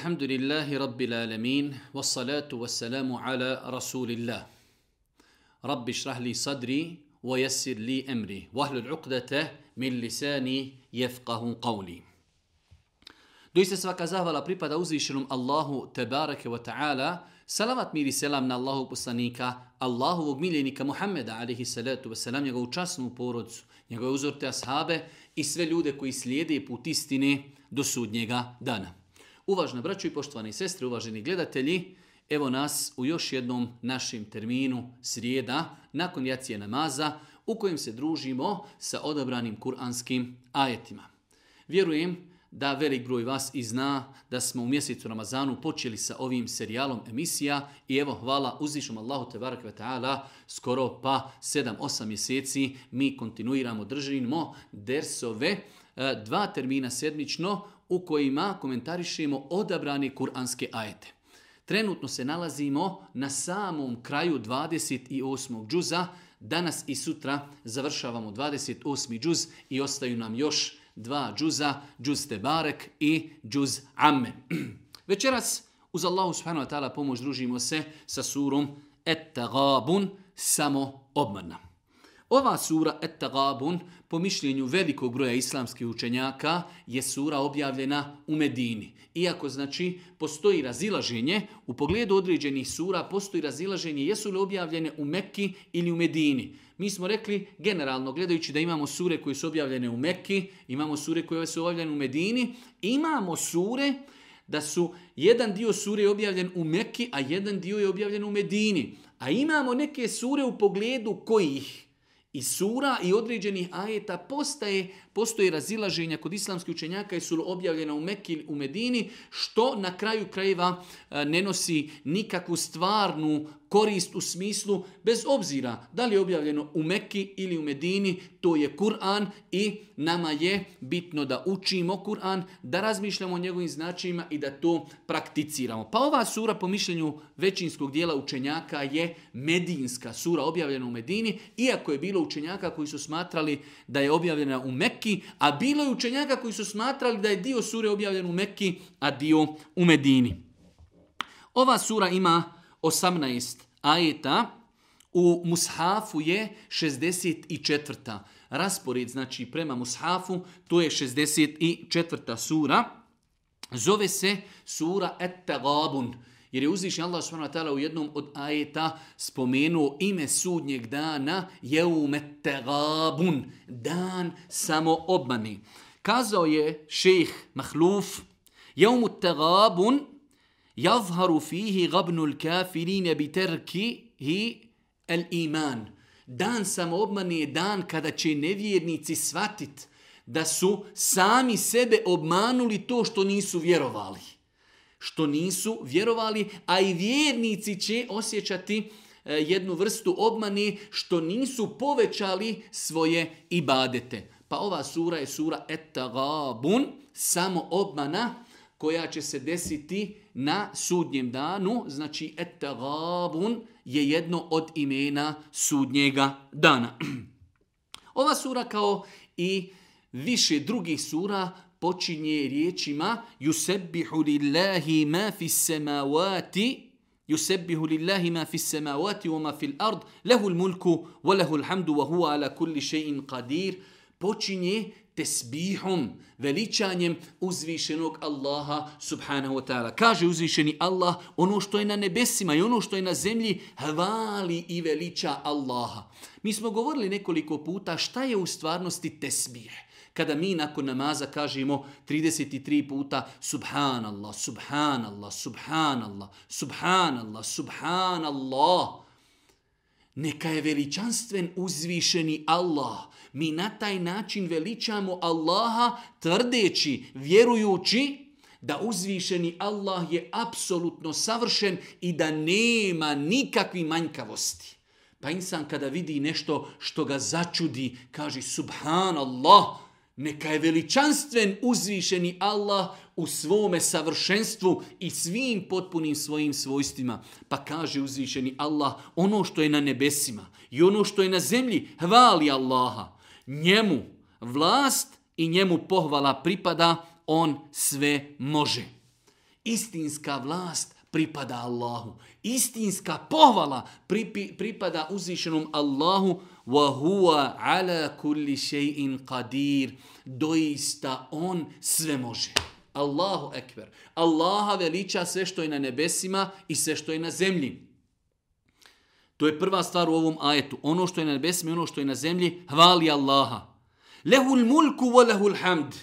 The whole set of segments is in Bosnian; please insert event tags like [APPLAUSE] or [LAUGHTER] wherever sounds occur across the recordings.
الحمد لله رب العالمين والصلاة والسلام على رسول الله رب اشرح لي صدري ويسر لي أمري واهل العقدة من لساني يفقه قولي Doista svaka zahvala pripada uzvišenom Allahu tebareke wa ta'ala. Salavat mir i selam na Allahu poslanika, Allahovog miljenika Muhammeda alihi salatu wa salam, njegovu časnu porodcu, njegove uzorte ashabe i sve ljude koji slijede put istine do sudnjega dana. Uvažna braćo i poštovani sestre, uvaženi gledatelji, evo nas u još jednom našem terminu srijeda nakon jacije namaza u kojem se družimo sa odabranim kuranskim ajetima. Vjerujem da velik broj vas i zna da smo u mjesecu Ramazanu počeli sa ovim serijalom emisija i evo hvala uzvišom Allahu te barak ve ta'ala skoro pa 7-8 mjeseci mi kontinuiramo držimo dersove e, dva termina sedmično u kojima komentarišemo odabrane kuranske ajete. Trenutno se nalazimo na samom kraju 28. džuza. Danas i sutra završavamo 28. džuz i ostaju nam još dva džuza, džuz Tebarek i džuz Amme. [CLEARS THROAT] Večeras uz Allahu subhanahu wa ta'ala pomoć družimo se sa surom Et-Tagabun, samo obmana. Ova sura Et-Tagabun, po mišljenju velikog broja islamskih učenjaka, je sura objavljena u Medini. Iako znači postoji razilaženje, u pogledu određenih sura postoji razilaženje jesu li objavljene u Mekki ili u Medini. Mi smo rekli generalno gledajući da imamo sure koje su objavljene u Mekki, imamo sure koje su objavljene u Medini, imamo sure da su jedan dio sure objavljen u Mekki, a jedan dio je objavljen u Medini. A imamo neke sure u pogledu kojih i sura i određenih ajeta postaje, postoji razilaženja kod islamskih učenjaka i su objavljena u Mekki u Medini, što na kraju krajeva e, ne nosi nikakvu stvarnu korist u smislu, bez obzira da li je objavljeno u Mekki ili u Medini, to je Kur'an i nama je bitno da učimo Kur'an, da razmišljamo o njegovim značajima i da to prakticiramo. Pa ova sura po mišljenju većinskog dijela učenjaka je medinska sura objavljena u Medini, iako je bilo učenjaka koji su smatrali da je objavljena u Mekki, a bilo je učenjaka koji su smatrali da je dio sure objavljen u Mekki, a dio u Medini. Ova sura ima 18 ajeta, u mushafu je 64. Raspored, znači prema mushafu, to je 64. sura. Zove se sura Et-Tagabun. Jer je uzvišnji Allah s.w.t. u jednom od ajeta spomenuo ime sudnjeg dana Jeume Tegabun, dan samo obmani. Kazao je šejh Mahluf, Jeumu Tegabun Jazharu fihi gabnul kafirine bi terkihi el iman. Dan samoobmane je dan kada će nevjernici shvatit da su sami sebe obmanuli to što nisu vjerovali. Što nisu vjerovali, a i vjernici će osjećati e, jednu vrstu obmani što nisu povećali svoje ibadete. Pa ova sura je sura Et-Tagabun, samo obmana, koja će se desiti na sudnjem danu, znači et-tagabun je jedno od imena sudnjega dana. [CLEARS THROAT] Ova sura kao i više drugih sura počinje riječima yusebbihu lillahi ma fi samawati yusebbihu lillahi ma fi samawati wa ma fil ard lahu al-mulku wa lahu al-hamdu wa huwa ala kulli shay'in qadir počinje tesbihom, veličanjem uzvišenog Allaha subhanahu wa ta'ala. Kaže uzvišeni Allah, ono što je na nebesima i ono što je na zemlji, hvali i veliča Allaha. Mi smo govorili nekoliko puta šta je u stvarnosti tesbih. Kada mi nakon namaza kažemo 33 puta subhanallah, subhanallah, subhanallah, subhanallah, subhanallah, neka je veličanstven uzvišeni Allah. Mi na taj način veličamo Allaha tvrdeći, vjerujući da uzvišeni Allah je apsolutno savršen i da nema nikakvi manjkavosti. Pa insan kada vidi nešto što ga začudi, kaže subhanallah, neka je veličanstven uzvišeni Allah u svome savršenstvu i svim potpunim svojim svojstvima. Pa kaže uzvišeni Allah, ono što je na nebesima i ono što je na zemlji, hvali Allaha njemu vlast i njemu pohvala pripada, on sve može. Istinska vlast pripada Allahu. Istinska pohvala pripi, pripada uzvišenom Allahu. Wa huwa ala kulli shay'in qadir. Doista on sve može. Allahu ekber. Allaha veliča sve što je na nebesima i sve što je na zemlji. To je prva stvar u ovom ajetu. Ono što je na nebesima i ono što je na zemlji, hvali Allaha. Lehul mulku wa lehul hamd.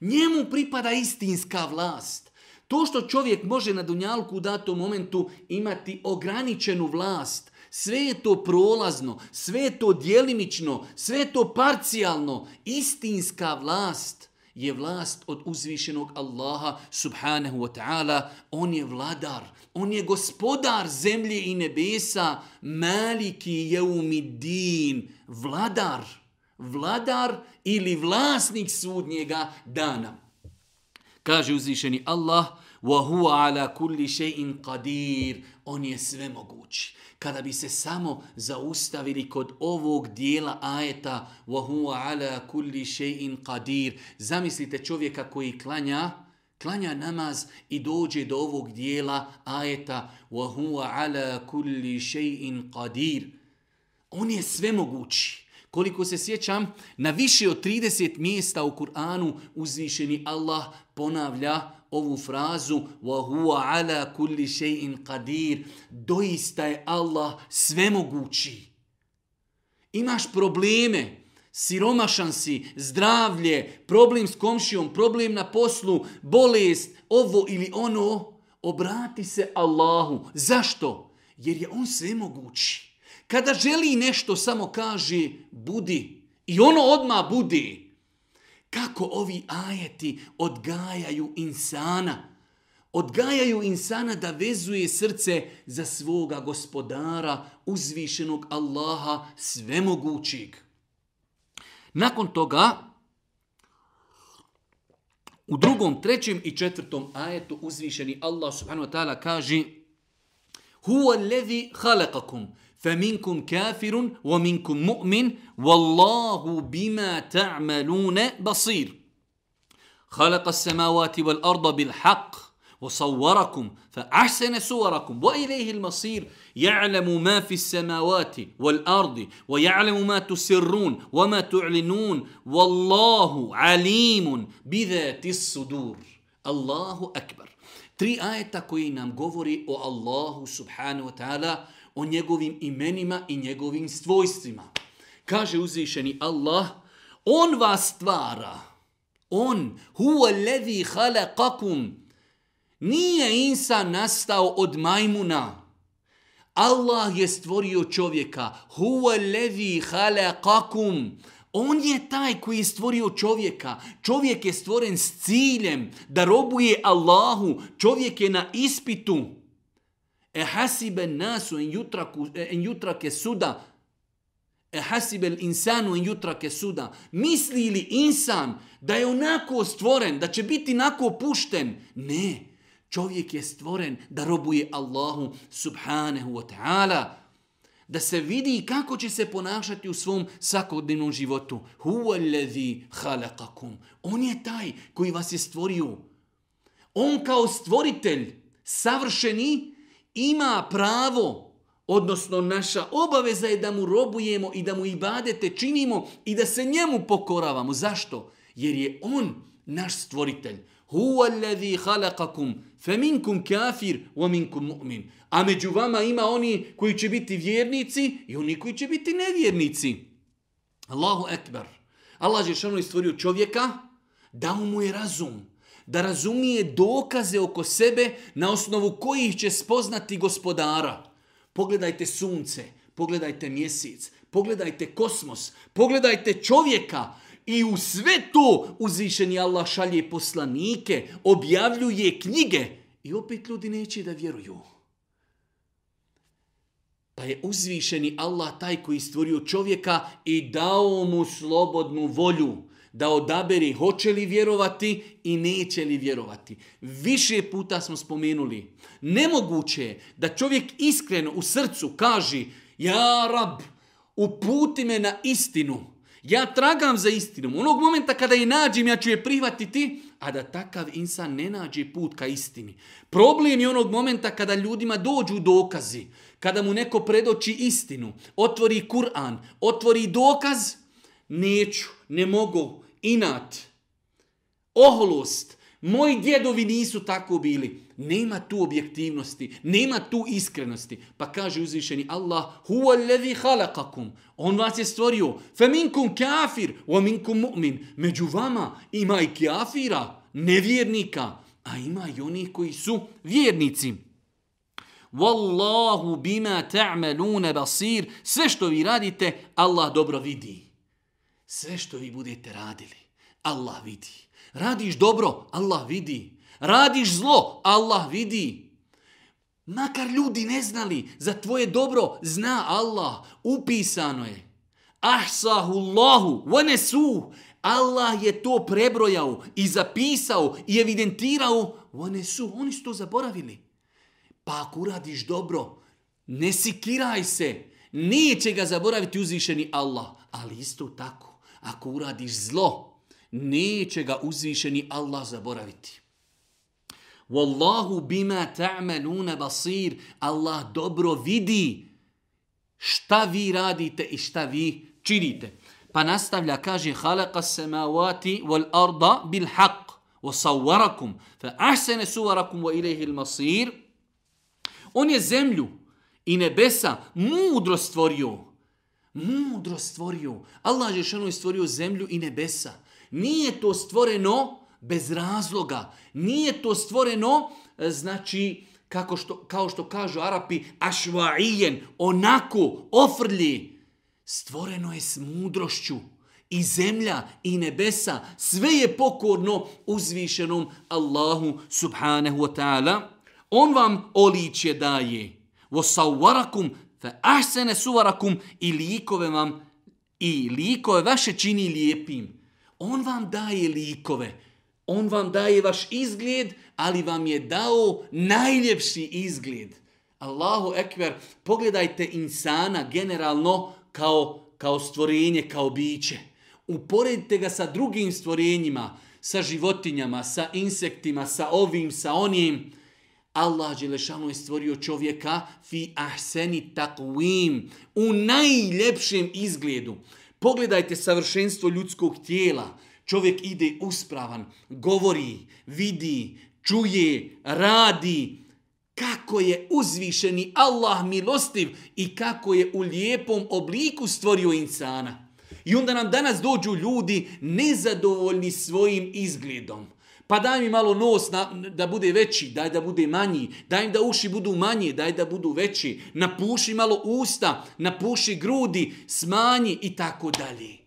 Njemu pripada istinska vlast. To što čovjek može na dunjalku u datom momentu imati ograničenu vlast, sve je to prolazno, sve je to dijelimično, sve je to parcijalno. Istinska vlast je vlast od uzvišenog Allaha subhanahu wa ta'ala. On je vladar, on je gospodar zemlje i nebesa, maliki jeumidin, vladar, vladar ili vlasnik sudnjega dana. Kaže uzvišeni Allah, وَهُوَ عَلَى كُلِّ شَيْءٍ قَدِيرٍ On je sve mogući. Kada bi se samo zaustavili kod ovog dijela ajeta وَهُوَ عَلَى كُلِّ شَيْءٍ قَدِيرٍ Zamislite čovjeka koji klanja, klanja namaz i dođe do ovog dijela ajeta وَهُوَ عَلَى كُلِّ شَيْءٍ قَدِيرٍ On je sve mogući. Koliko se sjećam, na više od 30 mjesta u Kur'anu uzvišeni Allah ponavlja ovu frazu wa huwa ala kulli قَدِيرٍ qadir. Doista je Allah svemogući. Imaš probleme siromašan si zdravlje problem s komšijom problem na poslu bolest ovo ili ono obrati se Allahu. Zašto? Jer je on svemogući. Kada želi nešto, samo kaže budi. I ono odma budi. Kako ovi ajeti odgajaju insana? Odgajaju insana da vezuje srce za svoga gospodara, uzvišenog Allaha, svemogućeg. Nakon toga, u drugom, trećem i četvrtom ajetu uzvišeni Allah subhanahu wa ta'ala kaže Huwa alladhi khalaqakum فمنكم كافر ومنكم مؤمن والله بما تعملون بصير. خلق السماوات والأرض بالحق وصوركم فأحسن صوركم وإليه المصير. يعلم ما في السماوات والأرض ويعلم ما تسرون وما تعلنون والله عليم بذات الصدور. الله أكبر. Tri ajeta koji nam govori o Allahu subhanahu wa ta'ala o njegovim imenima i njegovim svojstvima. Kaže uzvišeni Allah, on vas stvara. On, huwa alladhi khalaqakum. Nije insan nastao od majmuna. Allah je stvorio čovjeka. Huwa alladhi khalaqakum. On je taj koji je stvorio čovjeka. Čovjek je stvoren s ciljem da robuje Allahu. Čovjek je na ispitu. E hasibe nasu en, jutraku, e, en jutrake suda. E hasibe insanu en jutrake suda. Misli li insan da je onako stvoren, da će biti onako pušten? Ne. Čovjek je stvoren da robuje Allahu subhanahu wa ta'ala. Da se vidi kako će se ponašati u svom svakodnevnom životu. Huwa allazi khalaqakum. On je taj koji vas je stvorio. On kao stvoritelj, savršeni, ima pravo, odnosno naša obaveza je da mu robujemo i da mu ibadete činimo i da se njemu pokoravamo. Zašto? Jer je on naš stvoritelj. Huwa alladhi khalaqakum faminkum kafir wa minkum mu'min. A među vama ima oni koji će biti vjernici i oni koji će biti nevjernici. Allahu ekber. Allah je šano stvorio čovjeka, dao mu je razum da razumije dokaze oko sebe na osnovu kojih će spoznati gospodara. Pogledajte sunce, pogledajte mjesec, pogledajte kosmos, pogledajte čovjeka i u sve to uzvišeni Allah šalje poslanike, objavljuje knjige i opet ljudi neće da vjeruju. Pa je uzvišeni Allah taj koji stvorio čovjeka i dao mu slobodnu volju da odaberi hoće li vjerovati i neće li vjerovati. Više puta smo spomenuli, nemoguće je da čovjek iskreno u srcu kaže ja rab, uputi me na istinu. Ja tragam za istinom. Onog momenta kada je nađem, ja ću je prihvatiti, a da takav insan ne nađe put ka istini. Problem je onog momenta kada ljudima dođu dokazi, kada mu neko predoči istinu, otvori Kur'an, otvori dokaz, neću, ne mogu, inat, oholost, moji djedovi nisu tako bili. Nema tu objektivnosti, nema tu iskrenosti. Pa kaže uzvišeni Allah, huwa alladhi khalaqakum. On vas je stvorio. Fa minkum kafir, wa minkum mu'min. Među vama ima i kafira, nevjernika, a ima i onih koji su vjernici. Wallahu bima ta'maluna basir. Sve što vi radite, Allah dobro vidi. Sve što vi budete radili, Allah vidi. Radiš dobro, Allah vidi. Radiš zlo, Allah vidi. Makar ljudi ne znali, za tvoje dobro zna Allah. Upisano je. Ahsahu Allahu, vanesu. Allah je to prebrojao i zapisao i evidentirao. Vanesu, oni su to zaboravili. Pa ako uradiš dobro, ne sikiraj se. Neće ga zaboraviti uzvišeni Allah. Ali isto tako, ako uradiš zlo, neće ga uzvišeni Allah zaboraviti. Wallahu bima ta'maluna basir. Allah dobro vidi šta vi radite i šta vi činite. Pa nastavlja, kaže, halaka samavati wal arda bil haq, wa sawarakum, fa ahsene suvarakum wa ilaihi il masir. On je zemlju i nebesa mudro stvorio. Mudro stvorio. Allah je šano stvorio zemlju i nebesa. Nije to stvoreno bez razloga. Nije to stvoreno, e, znači, kako što, kao što kažu Arapi, ašvaijen, onako, ofrlji. Stvoreno je s mudrošću. I zemlja i nebesa, sve je pokorno uzvišenom Allahu subhanahu wa ta'ala. On vam oliće daje. Vosawarakum fa ahsene suvarakum i likove vam i likove vaše čini lijepim. On vam daje likove. On vam daje vaš izgled, ali vam je dao najljepši izgled. Allahu ekber, pogledajte insana generalno kao, kao stvorenje, kao biće. Uporedite ga sa drugim stvorenjima, sa životinjama, sa insektima, sa ovim, sa onim. Allah Đelešanu je stvorio čovjeka fi ahseni takvim, u najljepšem izgledu. Pogledajte savršenstvo ljudskog tijela. Čovjek ide uspravan, govori, vidi, čuje, radi. Kako je uzvišeni Allah milostiv i kako je u lijepom obliku stvorio insana. I onda nam danas dođu ljudi nezadovoljni svojim izgledom. Pa daj mi malo nos na, da bude veći, daj da bude manji, daj da uši budu manji, daj da budu veći, napuši malo usta, napuši grudi, smanji i tako dalje.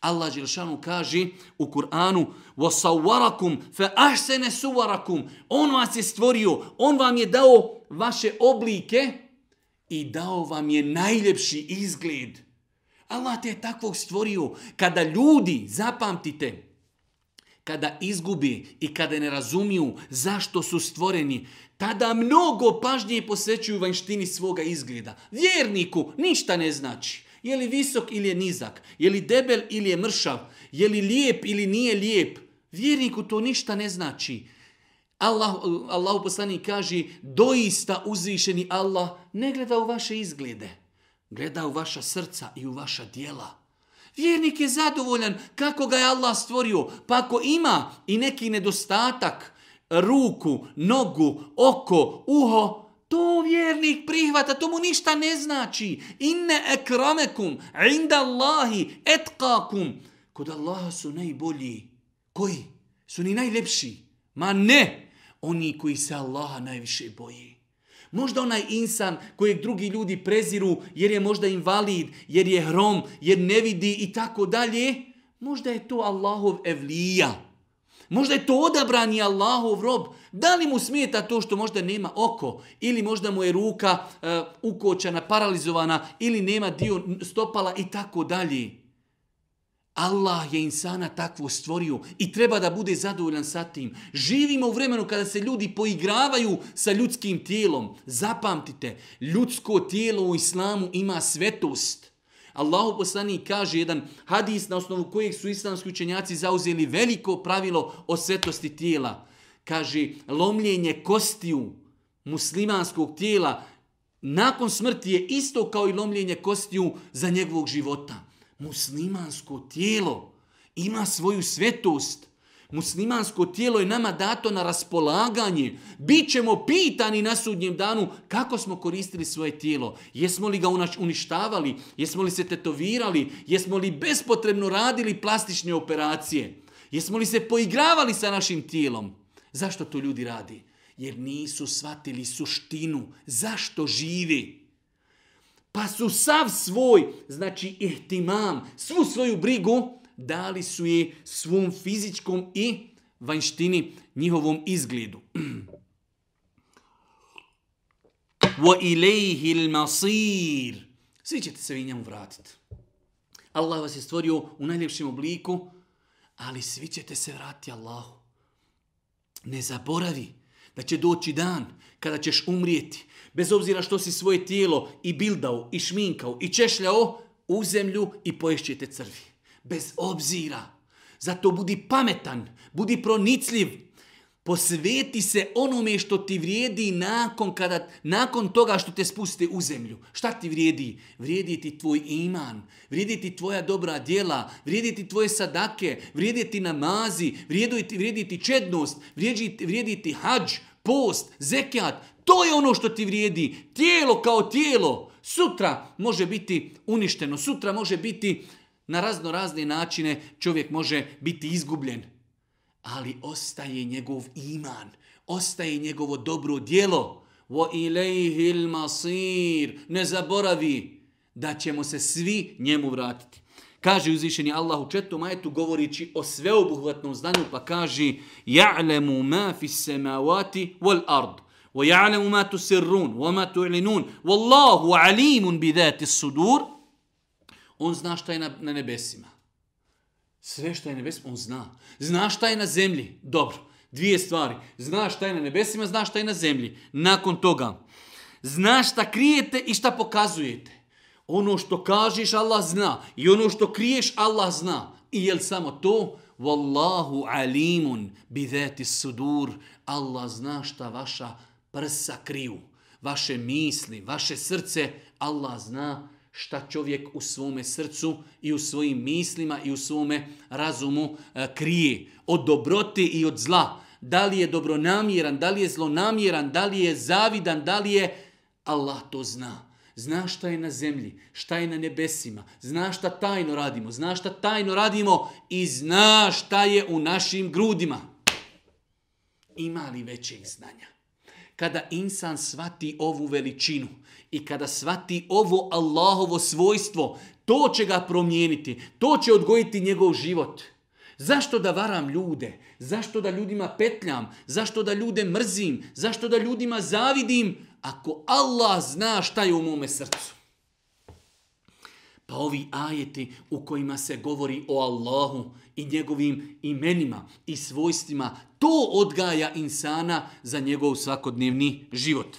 Allah Đelšanu kaže u Kur'anu وَسَوَّرَكُمْ فَأَحْسَنَ سُوَّرَكُمْ On vas je stvorio, on vam je dao vaše oblike i dao vam je najljepši izgled. Allah te je takvog stvorio. Kada ljudi, zapamtite, kada izgubi i kada ne razumiju zašto su stvoreni, tada mnogo pažnje posvećuju vanštini svoga izgleda. Vjerniku ništa ne znači. Je li visok ili je nizak? Je li debel ili je mršav? Je li lijep ili nije lijep? Vjerniku to ništa ne znači. Allah, Allah poslani kaže, doista uzvišeni Allah ne gleda u vaše izglede. Gleda u vaša srca i u vaša dijela. Vjernik je zadovoljan kako ga je Allah stvorio. Pa ako ima i neki nedostatak, ruku, nogu, oko, uho, to vjernik prihvata, to mu ništa ne znači. Inne ekramekum, inda Allahi, etkakum. Kod Allaha su najbolji. Koji? Su ni najljepši. Ma ne, oni koji se Allaha najviše boji. Možda onaj insan kojeg drugi ljudi preziru jer je možda invalid, jer je hrom, jer ne vidi i tako dalje. Možda je to Allahov evlija. Možda je to odabrani Allahov rob. Da li mu smijeta to što možda nema oko? Ili možda mu je ruka uh, ukočena, paralizovana, ili nema dio stopala i tako dalje. Allah je insana takvo stvorio i treba da bude zadovoljan sa tim. Živimo u vremenu kada se ljudi poigravaju sa ljudskim tijelom. Zapamtite, ljudsko tijelo u islamu ima svetost. Allahu poslanik kaže jedan hadis na osnovu kojeg su islamski učenjaci zauzeli veliko pravilo o svetosti tijela. Kaže, lomljenje kostiju muslimanskog tijela nakon smrti je isto kao i lomljenje kostiju za njegovog života. Muslimansko tijelo ima svoju svetost. Muslimansko tijelo je nama dato na raspolaganje. Bićemo pitani na sudnjem danu kako smo koristili svoje tijelo. Jesmo li ga uništavali? Jesmo li se tetovirali? Jesmo li bespotrebno radili plastične operacije? Jesmo li se poigravali sa našim tijelom? Zašto to ljudi radi? Jer nisu shvatili suštinu. Zašto živi? Pa su sav svoj, znači ihtimam, svu svoju brigu dali su je svom fizičkom i vanštini njihovom izgledu. [CLEARS THROAT] Wa ilayhi al-masir. Svi ćete se vi njemu vratiti. Allah vas je stvorio u najljepšem obliku, ali svi ćete se vratiti Allahu. Ne zaboravi da će doći dan kada ćeš umrijeti, bez obzira što si svoje tijelo i bildao, i šminkao, i češljao, u zemlju i poješćete crvi bez obzira. Zato budi pametan, budi pronicljiv. Posveti se onome što ti vrijedi nakon, kada, nakon toga što te spuste u zemlju. Šta ti vrijedi? Vrijedi ti tvoj iman, vrijedi ti tvoja dobra djela, vrijedi ti tvoje sadake, vrijedi ti namazi, vrijedi ti, vrijedi ti čednost, vrijedi, vrijedi ti hađ, post, zekijat. To je ono što ti vrijedi. Tijelo kao tijelo. Sutra može biti uništeno, sutra može biti na razno razne načine čovjek može biti izgubljen. Ali ostaje njegov iman, ostaje njegovo dobro djelo. Wa ilaihi masir. Ne zaboravi da ćemo se svi njemu vratiti. Kaže uzvišeni Allah u četom ajetu govorići o sveobuhvatnom znanju pa kaže Ja'lemu ma fi semavati wal وَيَعْلَمُ مَا تُسِرُّونَ وَمَا تُعْلِنُونَ وَاللَّهُ عَلِيمٌ بِذَاتِ السُّدُورِ On zna šta je na, na nebesima. Sve što je na nebesima, on zna. Zna šta je na zemlji. Dobro, dvije stvari. Zna šta je na nebesima, zna šta je na zemlji. Nakon toga, zna šta krijete i šta pokazujete. Ono što kažeš, Allah zna. I ono što kriješ, Allah zna. I jel samo to? Wallahu alimun bi dhati sudur. Allah zna šta vaša prsa kriju. Vaše misli, vaše srce, Allah zna šta čovjek u svome srcu i u svojim mislima i u svome razumu e, krije. Od dobroti i od zla. Da li je dobronamjeran, da li je zlonamjeran, da li je zavidan, da li je... Allah to zna. Zna šta je na zemlji, šta je na nebesima, zna šta tajno radimo, zna šta tajno radimo i zna šta je u našim grudima. Ima li većeg znanja? Kada insan svati ovu veličinu, I kada svati ovo Allahovo svojstvo, to će ga promijeniti, to će odgojiti njegov život. Zašto da varam ljude? Zašto da ljudima petljam? Zašto da ljude mrzim? Zašto da ljudima zavidim? Ako Allah zna šta je u mome srcu. Pa ovi ajeti u kojima se govori o Allahu i njegovim imenima i svojstvima, to odgaja insana za njegov svakodnevni život.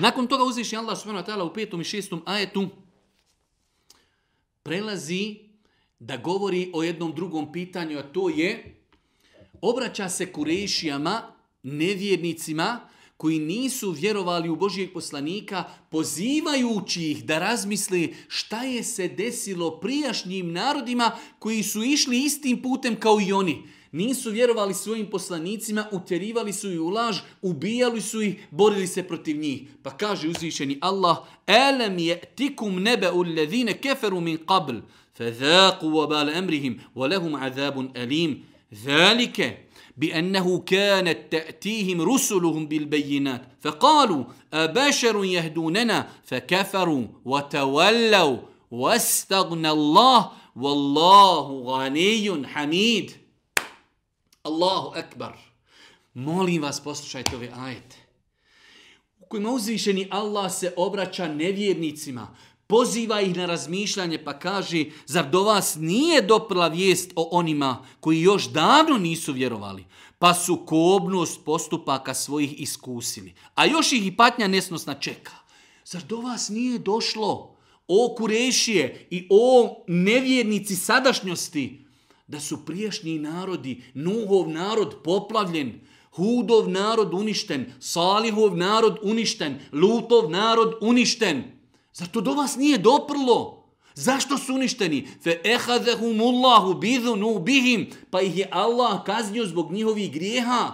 Nakon toga uzviši Allah subhanahu wa ta'ala u petom i šestom ajetu prelazi da govori o jednom drugom pitanju, a to je obraća se kurešijama, nevjernicima, koji nisu vjerovali u Božijeg poslanika, pozivajući ih da razmisli šta je se desilo prijašnjim narodima koji su išli istim putem kao i oni nisu vjerovali svojim poslanicima, utjerivali su ih u laž, ubijali su ih, borili se protiv njih. Pa kaže uzvišeni Allah, Elem je tikum nebe u ledhine keferu min qabl, fe dhaku wabal emrihim, wa lehum azabun elim. Zalike, بأنه كانت تأتيهم رسلهم بالبينات فقالوا أبشر يهدوننا فكفروا وتولوا واستغنى الله والله غني حميد Allahu ekbar. Molim vas, poslušajte ove ajete. U kojima uzvišeni Allah se obraća nevjernicima, poziva ih na razmišljanje pa kaže, zar do vas nije doprla vijest o onima koji još davno nisu vjerovali? pa su kobnost postupaka svojih iskusili. A još ih i patnja nesnosna čeka. Zar do vas nije došlo, o kurešije i o nevjernici sadašnjosti, da su priješnji narodi, Nuhov narod poplavljen, Hudov narod uništen, Salihov narod uništen, Lutov narod uništen. Zar to do vas nije doprlo? Zašto su uništeni? Fe ehadehumullahu bidhunu bihim, pa ih je Allah kaznio zbog njihovih grijeha.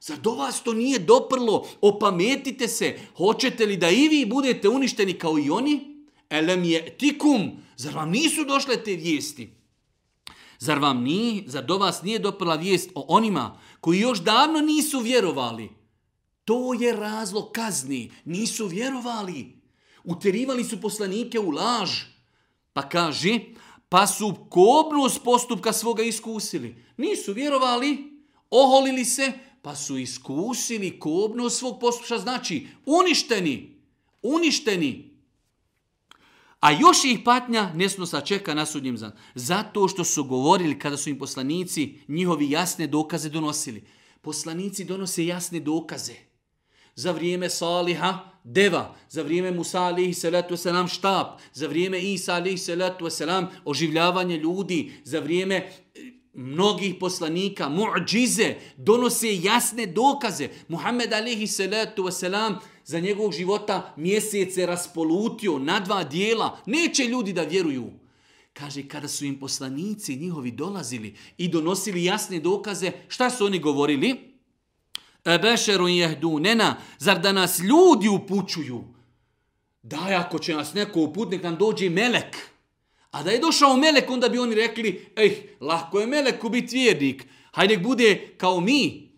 Zar do vas to nije doprlo? Opametite se. Hoćete li da i vi budete uništeni kao i oni? Elem je tikum. Zar vam nisu došle te vijesti? Zar vam ni, zar do vas nije doprla vijest o onima koji još davno nisu vjerovali? To je razlog kazni. Nisu vjerovali. Uterivali su poslanike u laž. Pa kaže, pa su kobnost postupka svoga iskusili. Nisu vjerovali, oholili se, pa su iskusili kobnost svog postupka. Znači, uništeni, uništeni. A još ih patnja nesnosa čeka na sudnjem zan. Zato što su govorili kada su im poslanici njihovi jasne dokaze donosili. Poslanici donose jasne dokaze. Za vrijeme Saliha deva, za vrijeme Musa alihi salatu wasalam štab, za vrijeme Isa alihi salatu wasalam oživljavanje ljudi, za vrijeme e, mnogih poslanika, mu'đize, donose jasne dokaze. Muhammed alihi salatu wasalam za njegovog života mjesece raspolutio na dva dijela. Neće ljudi da vjeruju. Kaže, kada su im poslanici njihovi dolazili i donosili jasne dokaze, šta su oni govorili? Ebešerun jehdunena, zar da nas ljudi upućuju? Daj, ako će nas neko uputnik, nam dođe melek. A da je došao melek, onda bi oni rekli, ej, lahko je meleku biti vjernik, hajde nek bude kao mi.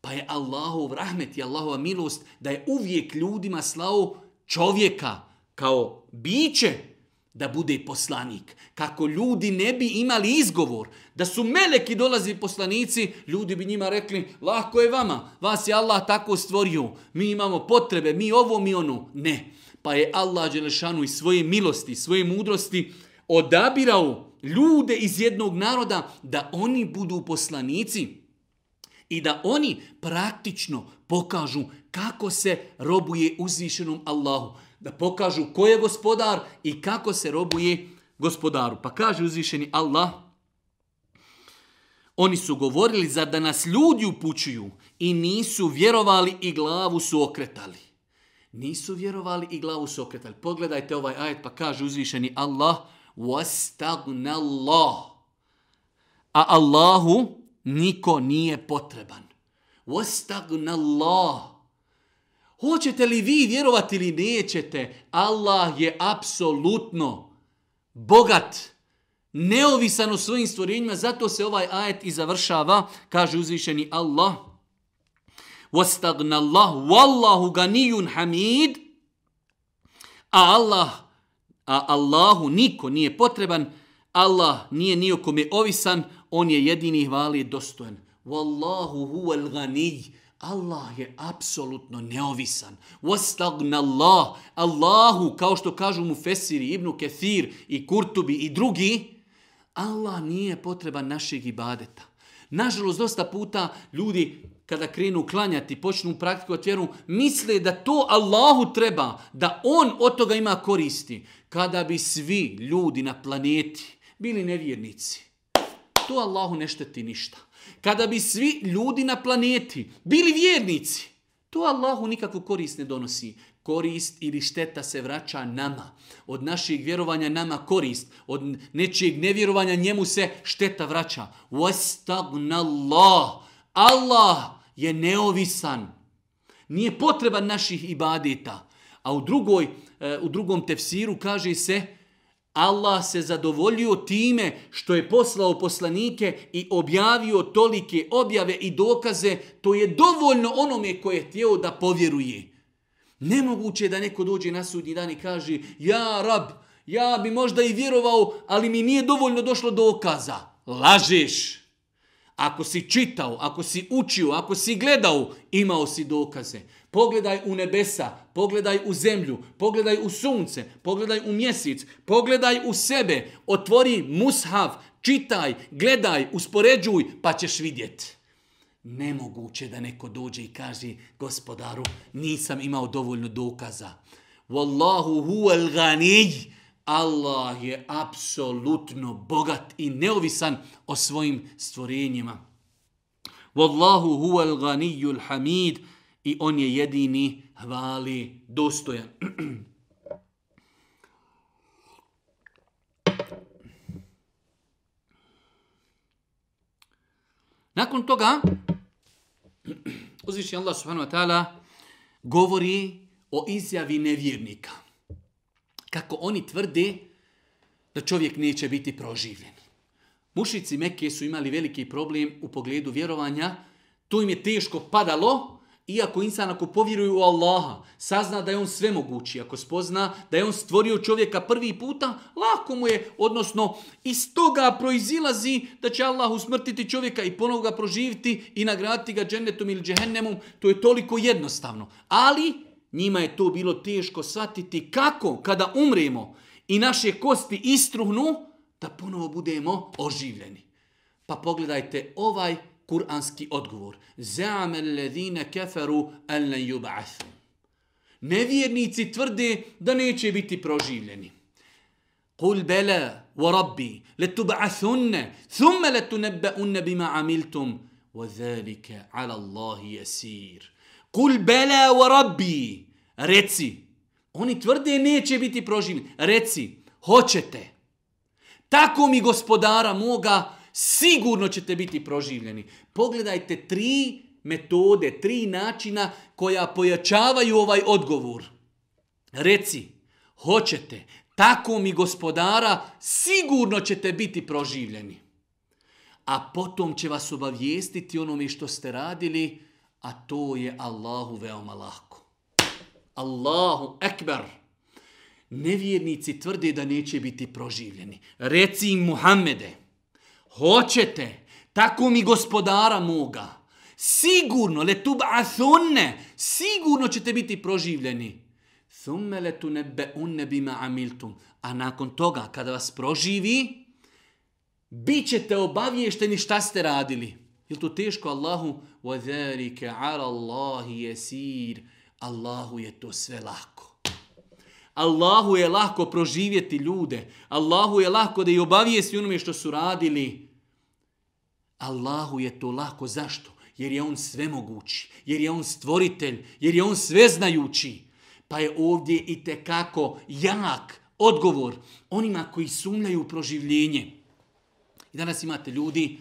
Pa je Allahov rahmet i Allahova milost da je uvijek ljudima slao čovjeka kao biće da bude poslanik. Kako ljudi ne bi imali izgovor da su meleki dolazi poslanici, ljudi bi njima rekli, lahko je vama, vas je Allah tako stvorio, mi imamo potrebe, mi ovo, mi ono. Ne. Pa je Allah Đelešanu i svoje milosti, svoje mudrosti odabirao ljude iz jednog naroda da oni budu poslanici i da oni praktično pokažu kako se robuje uzvišenom Allahu Da pokažu ko je gospodar i kako se robuje gospodaru. Pa kaže uzvišeni Allah, oni su govorili za da nas ljudi upućuju i nisu vjerovali i glavu su okretali. Nisu vjerovali i glavu su okretali. Pogledajte ovaj ajet pa kaže uzvišeni Allah, وَاسْتَغْنَ اللَّهُ A Allahu niko nije potreban. وَاسْتَغْنَ اللَّهُ Hoćete li vi vjerovati ili nećete, Allah je apsolutno bogat, neovisan u svojim stvorenjima, zato se ovaj ajet i završava, kaže uzvišeni Allah, وَاسْتَغْنَ اللَّهُ وَاللَّهُ غَنِيٌ حَمِيدٌ A Allah, a Allahu niko nije potreban, Allah nije nijokome ovisan, on je jedini hvali dostojen. Wallahu huwal ghani. Allah je apsolutno neovisan. Wastagna Allah. Allahu, kao što kažu mu Fesiri, Ibnu Kethir i Kurtubi i drugi, Allah nije potreban našeg ibadeta. Nažalost, dosta puta ljudi kada krenu klanjati, počnu praktikovati vjeru, misle da to Allahu treba, da on od toga ima koristi. Kada bi svi ljudi na planeti bili nevjernici, to Allahu ne šteti ništa. Kada bi svi ljudi na planeti bili vjernici, to Allahu nikakvu korist ne donosi. Korist ili šteta se vraća nama. Od naših vjerovanja nama korist. Od nečijeg nevjerovanja njemu se šteta vraća. Allah. Allah je neovisan. Nije potreban naših ibadeta. A u, drugoj, e, u drugom tefsiru kaže se Allah se zadovoljio time što je poslao poslanike i objavio tolike objave i dokaze, to je dovoljno onome koje je htio da povjeruje. Nemoguće je da neko dođe na sudnji dan i kaže, ja rab, ja bi možda i vjerovao, ali mi nije dovoljno došlo dokaza. Lažeš. Ako si čitao, ako si učio, ako si gledao, imao si dokaze. Pogledaj u nebesa, pogledaj u zemlju, pogledaj u sunce, pogledaj u mjesec, pogledaj u sebe, otvori mushav, čitaj, gledaj, uspoređuj, pa ćeš vidjeti. Nemoguće da neko dođe i kaže gospodaru, nisam imao dovoljno dokaza. Wallahu huwal ganij. Allah je apsolutno bogat i neovisan o svojim stvorenjima. Wallahu huwal ganijul hamid. I on je jedini hvali dostojan. [CLEARS THROAT] Nakon toga, [CLEARS THROAT] uzviši Allah subhanahu wa ta'ala govori o izjavi nevjernika. Kako oni tvrde da čovjek neće biti proživljen. Mušici Mekke su imali veliki problem u pogledu vjerovanja. To im je teško padalo, iako insan ako povjeruje u Allaha, sazna da je on sve mogući, ako spozna da je on stvorio čovjeka prvi puta, lako mu je, odnosno iz toga proizilazi da će Allah usmrtiti čovjeka i ponovo ga proživiti i nagraditi ga džennetom ili džehennemom, to je toliko jednostavno. Ali njima je to bilo teško shvatiti kako kada umremo i naše kosti istruhnu, da ponovo budemo oživljeni. Pa pogledajte ovaj kuranski odgovor. Za'ame alledhine kafaru an lan yub'athu. Nevjernici tvrde da neće biti proživljeni. Kul bela, wa rabbi latub'athunna thumma latunabba'unna bima amiltum wa zalike 'ala Allahi yasir. Kul bala wa rabbi reci oni tvrde neće biti proživljeni. Reci hoćete. Tako mi gospodara moga sigurno ćete biti proživljeni. Pogledajte tri metode, tri načina koja pojačavaju ovaj odgovor. Reci, hoćete, tako mi gospodara, sigurno ćete biti proživljeni. A potom će vas obavijestiti onome što ste radili, a to je Allahu veoma lako. Allahu ekber. Nevjernici tvrde da neće biti proživljeni. Reci im Muhammede, hoćete, tako mi gospodara moga, sigurno, le tub'athunne, sigurno ćete biti proživljeni. Thumme le tu nebe unne bima amiltum. A nakon toga, kada vas proživi, bit ćete obavješteni šta ste radili. Je to teško Allahu? وَذَلِكَ عَلَى اللَّهِ يَسِيرٌ Allahu je to sve lako. Allahu je lako proživjeti ljude. Allahu je lako da i obavijesti onome što su radili. Allahu je to lako. Zašto? Jer je on svemogući, jer je on stvoritelj, jer je on sveznajući. Pa je ovdje i te kako jak odgovor onima koji sumljaju u proživljenje. I danas imate ljudi,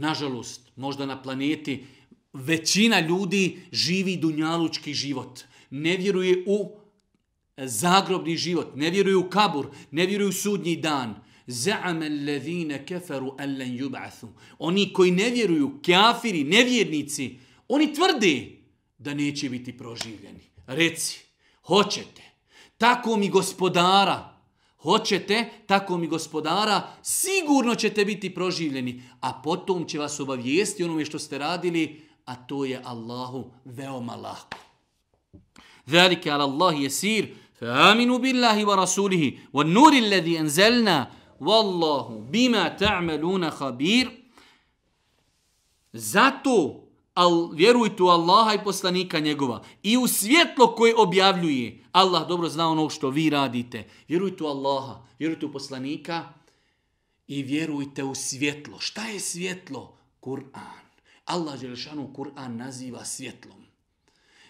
nažalost, možda na planeti, većina ljudi živi dunjalučki život. Ne vjeruje u e, zagrobni život, ne vjeruje u kabur, ne vjeruje u sudnji dan. Za'ama alladhina kafaru an lan yub'athu. Oni koji ne vjeruju, kafiri, nevjernici, oni tvrde da neće biti proživljeni. Reci, hoćete. Tako mi gospodara, hoćete, tako mi gospodara, sigurno ćete biti proživljeni, a potom će vas obavijesti onome što ste radili, a to je Allahu veoma lako. Zalike ala Allahi jesir, fa aminu billahi wa rasulihi, wa nuri alladhi anzalna, Wallahu bima khabir. Zato al, vjerujte u Allaha i poslanika njegova i u svjetlo koje objavljuje. Allah dobro zna ono što vi radite. Vjerujte u Allaha, vjerujte u poslanika i vjerujte u svjetlo. Šta je svjetlo? Kur'an. Allah Želešanu Kur'an naziva svjetlom.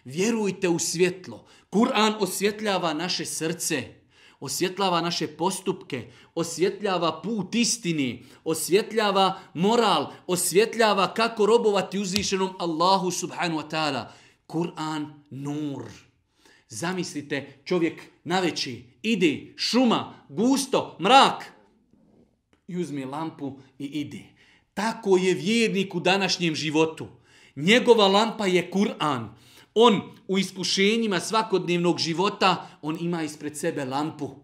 Vjerujte u svjetlo. Kur'an osvjetljava naše srce osvjetljava naše postupke, osvjetljava put istini, osvjetljava moral, osvjetljava kako robovati uzvišenom Allahu subhanu wa ta'ala. Kur'an nur. Zamislite, čovjek naveći, ide, šuma, gusto, mrak, i uzme lampu i ide. Tako je vjernik u današnjem životu. Njegova lampa je Kur'an. On u iskušenjima svakodnevnog života, on ima ispred sebe lampu.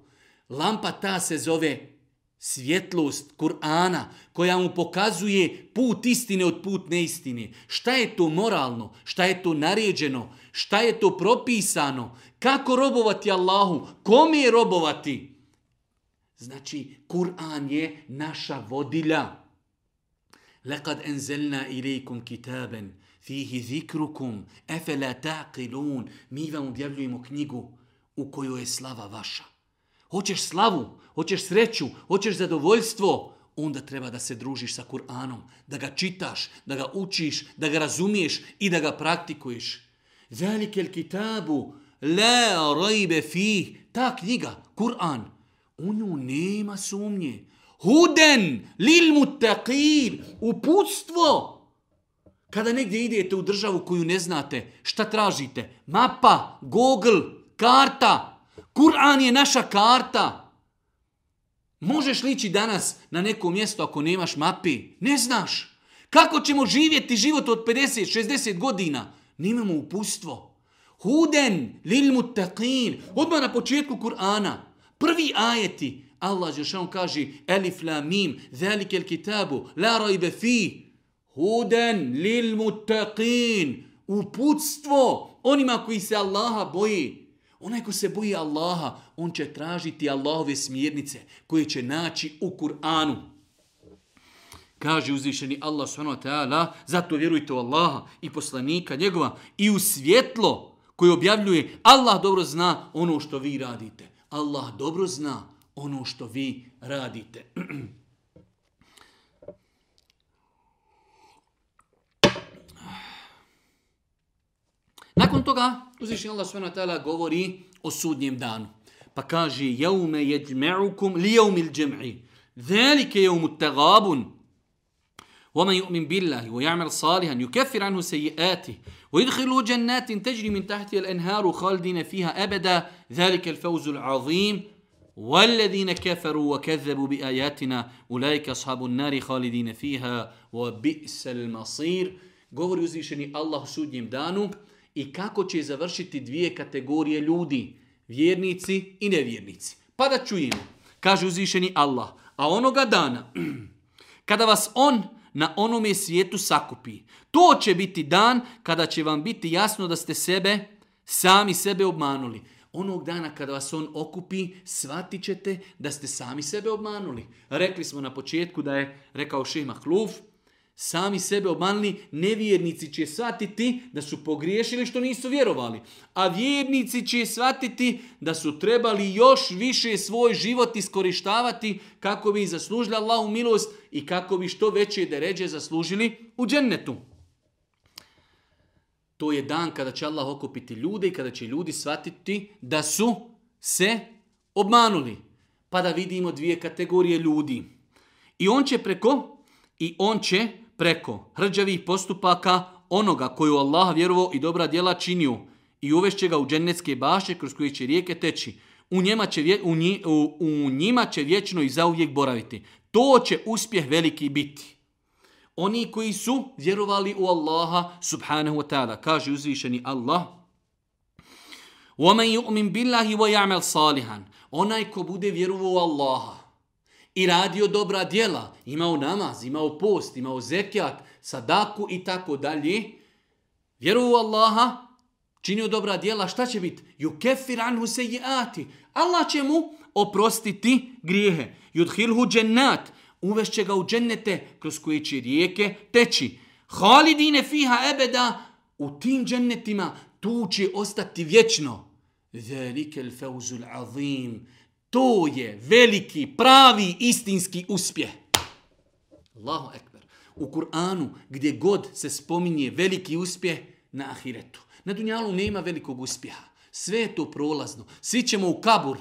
Lampa ta se zove svjetlost Kur'ana koja mu pokazuje put istine od put neistine. Šta je to moralno? Šta je to naređeno? Šta je to propisano? Kako robovati Allahu? Kome je robovati? Znači, Kur'an je naša vodilja. Lekad enzelna ilaikum kitaben, fihi zikrukum, efela taqilun. Mi vam objavljujemo knjigu u kojoj je slava vaša. Hoćeš slavu, hoćeš sreću, hoćeš zadovoljstvo, onda treba da se družiš sa Kur'anom, da ga čitaš, da ga učiš, da ga razumiješ i da ga praktikuješ. Velike il kitabu, la rajbe fi, ta knjiga, Kur'an, u nju nema sumnje. Huden lil mutaqin, uputstvo. Kada negdje idete u državu koju ne znate, šta tražite? Mapa, Google, karta. Kur'an je naša karta. Možeš lići danas na neko mjesto ako nemaš mapi? Ne znaš. Kako ćemo živjeti život od 50, 60 godina? Nemamo upustvo. Huden lil mutaqin. Odmah na početku Kur'ana. Prvi ajeti. Allah Žešan kaže Elif la mim, zalike kitabu, la rajbe fi. Huden lil mutaqin. Uputstvo onima koji se Allaha boji. Onaj ko se boji Allaha, on će tražiti Allahove smjernice koje će naći u Kur'anu. Kaže uzvišeni Allah s.w.t. Zato vjerujte u Allaha i poslanika njegova i u svjetlo koje objavljuje Allah dobro zna ono što vi radite. Allah dobro zna ono što vi radite. [CLEARS THROAT] Nakon toga, uzvišnji Allah s.w.t. govori o sudnjem danu. Pa kaže, jeume jeđme'ukum li jeumil džem'i. Zalike jeumu tegabun. ومن يؤمن بالله ويعمل صالحا يكفر عنه سيئاته ويدخله جنات تجري من تحتها الانهار خالدين فيها ابدا ذلك الفوز العظيم والذين كفروا وكذبوا باياتنا اولئك اصحاب النار خالدين فيها وبئس المصير govori uzvišeni Allah u sudnjem danu i kako će završiti dvije kategorije ljudi, vjernici i nevjernici. Pa da čujemo, kaže uzvišeni Allah, a onoga dana, [CLEARS THROAT] kada vas on na onome svijetu sakupi, to će biti dan kada će vam biti jasno da ste sebe, sami sebe obmanuli. Onog dana kada vas on okupi, shvatit ćete da ste sami sebe obmanuli. Rekli smo na početku da je rekao Šeh Mahluf, sami sebe obmanili, nevjernici će shvatiti da su pogriješili što nisu vjerovali. A vjernici će shvatiti da su trebali još više svoj život iskorištavati kako bi zaslužili Allahu milost i kako bi što veće deređe zaslužili u džennetu. To je dan kada će Allah okupiti ljude i kada će ljudi shvatiti da su se obmanuli. Pa da vidimo dvije kategorije ljudi. I on će preko, i on će preko hrđavih postupaka onoga koju Allah vjerovao i dobra djela činio i uvešće ga u džennetske baše kroz koje će rijeke teći. U, njima će, vje, u, nji, u, u njima će vječno i zauvijek boraviti. To će uspjeh veliki biti. Oni koji su vjerovali u Allaha subhanahu wa ta'ala, kaže uzvišeni Allah, وَمَنْ يُؤْمِنْ بِاللَّهِ وَيَعْمَلْ صَالِحًا Onaj ko bude vjerovao u Allaha, i radio dobra djela, imao namaz, imao post, imao zekijat, sadaku i tako dalje, vjeruju u Allaha, činio dobra djela, šta će biti? Ju kefir anhu se. Allah će mu oprostiti grijehe. Yudhilhu džennat, uvešće ga u džennete kroz koje će rijeke teći. Halidine fiha ebeda, u tim džennetima tu će ostati vječno. Velike il feuzul azim, To je veliki, pravi, istinski uspjeh. Allahu ekber. U Kur'anu gdje god se spominje veliki uspjeh na ahiretu. Na dunjalu nema velikog uspjeha. Sve je to prolazno. Svi ćemo u kabur.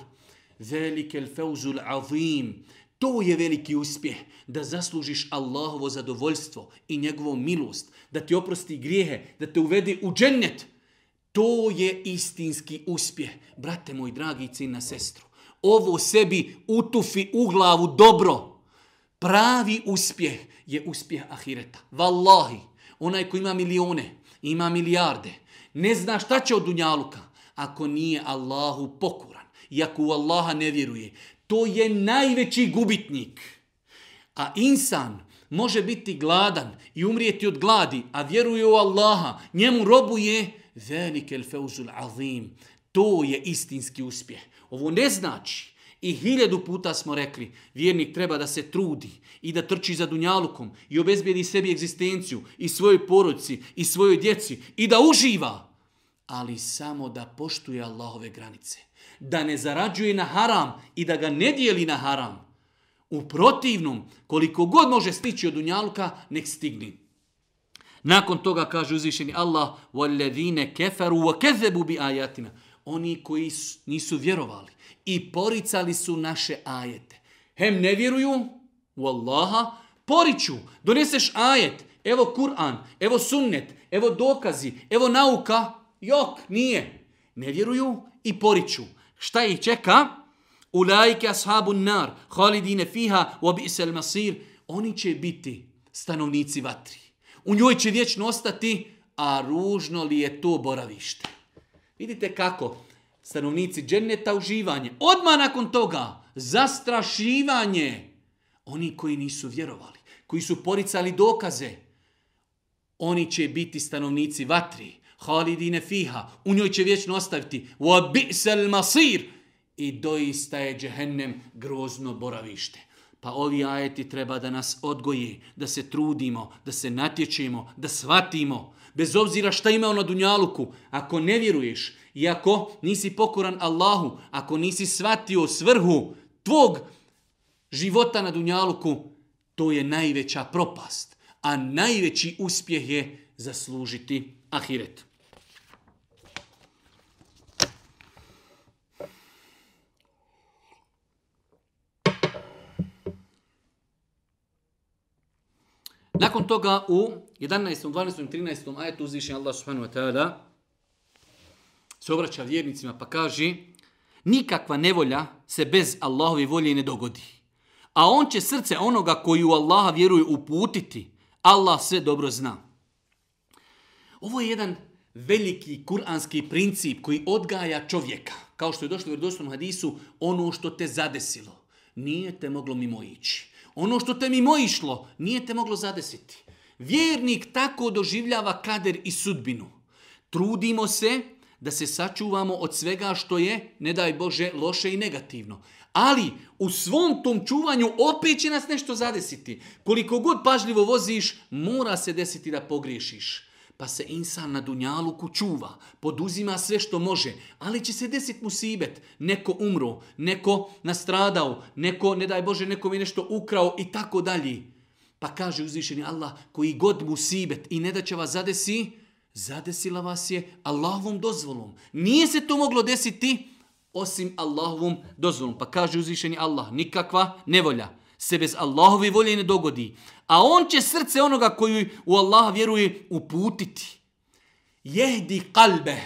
Velike el feuzul azim. To je veliki uspjeh. Da zaslužiš Allahovo zadovoljstvo i njegovu milost. Da ti oprosti grijehe. Da te uvede u džennet. To je istinski uspjeh. Brate moj dragi i cina sestru ovo sebi utufi u glavu dobro. Pravi uspjeh je uspjeh ahireta. Wallahi, onaj ko ima milione, ima milijarde, ne zna šta će od dunjaluka, ako nije Allahu pokoran i ako u Allaha ne vjeruje. To je najveći gubitnik. A insan može biti gladan i umrijeti od gladi, a vjeruje u Allaha, njemu robuje velike el feuzul azim. To je istinski uspjeh. Ovo ne znači I hiljadu puta smo rekli, vjernik treba da se trudi i da trči za dunjalukom i obezbijedi sebi egzistenciju i svojoj porodci i svojoj djeci i da uživa, ali samo da poštuje Allahove granice. Da ne zarađuje na haram i da ga ne dijeli na haram. U protivnom, koliko god može stići od dunjaluka, nek stigni. Nakon toga kaže uzvišeni Allah وَالَّذِينَ كَفَرُوا وَكَذَبُوا بِآيَاتِنَا Oni koji nisu vjerovali i poricali su naše ajete. Hem ne vjeruju u Allaha, poriču. Doneseš ajet, evo Kur'an, evo sunnet, evo dokazi, evo nauka. Jok, nije. Ne vjeruju i poriču. Šta ih čeka? Ulajke ashabu nar, halidine fiha, wabisel masir. Oni će biti stanovnici vatri. U njoj će vječno ostati, a ružno li je to boravište. Vidite kako? Stanovnici dženneta uživanje. Odmah nakon toga zastrašivanje. Oni koji nisu vjerovali, koji su poricali dokaze, oni će biti stanovnici vatri. Halidine fiha. U njoj će vječno ostaviti. Wa bi'sal masir. I doista je džehennem grozno boravište. Pa ovi ajeti treba da nas odgoje, da se trudimo, da se natječemo, da shvatimo. Bez obzira šta imao na dunjaluku, ako ne vjeruješ i ako nisi pokoran Allahu, ako nisi shvatio svrhu tvog života na dunjaluku, to je najveća propast. A najveći uspjeh je zaslužiti ahiret. Nakon toga u 11., 12. 13. ajetu uzvišen Allah subhanahu wa ta'ala se obraća vjernicima pa kaže nikakva nevolja se bez Allahove volje ne dogodi. A on će srce onoga koji u Allaha vjeruje uputiti. Allah sve dobro zna. Ovo je jedan veliki kuranski princip koji odgaja čovjeka. Kao što je došlo u vjerodostojnom hadisu, ono što te zadesilo, nije te moglo mimo ići. Ono što te mimo išlo, nije te moglo zadesiti. Vjernik tako doživljava kader i sudbinu. Trudimo se da se sačuvamo od svega što je, ne daj Bože, loše i negativno. Ali u svom tom čuvanju opet će nas nešto zadesiti. Koliko god pažljivo voziš, mora se desiti da pogriješiš pa se insan na dunjaluku čuva, poduzima sve što može, ali će se desiti musibet, neko umro, neko nastradao, neko, ne daj Bože, neko mi nešto ukrao i tako dalje. Pa kaže uzvišeni Allah, koji god musibet i ne da će vas zadesi, zadesila vas je Allahovom dozvolom. Nije se to moglo desiti osim Allahovom dozvolom. Pa kaže uzvišeni Allah, nikakva nevolja se bez Allahove volje ne dogodi. A on će srce onoga koji u Allaha vjeruje uputiti. Jehdi kalbe.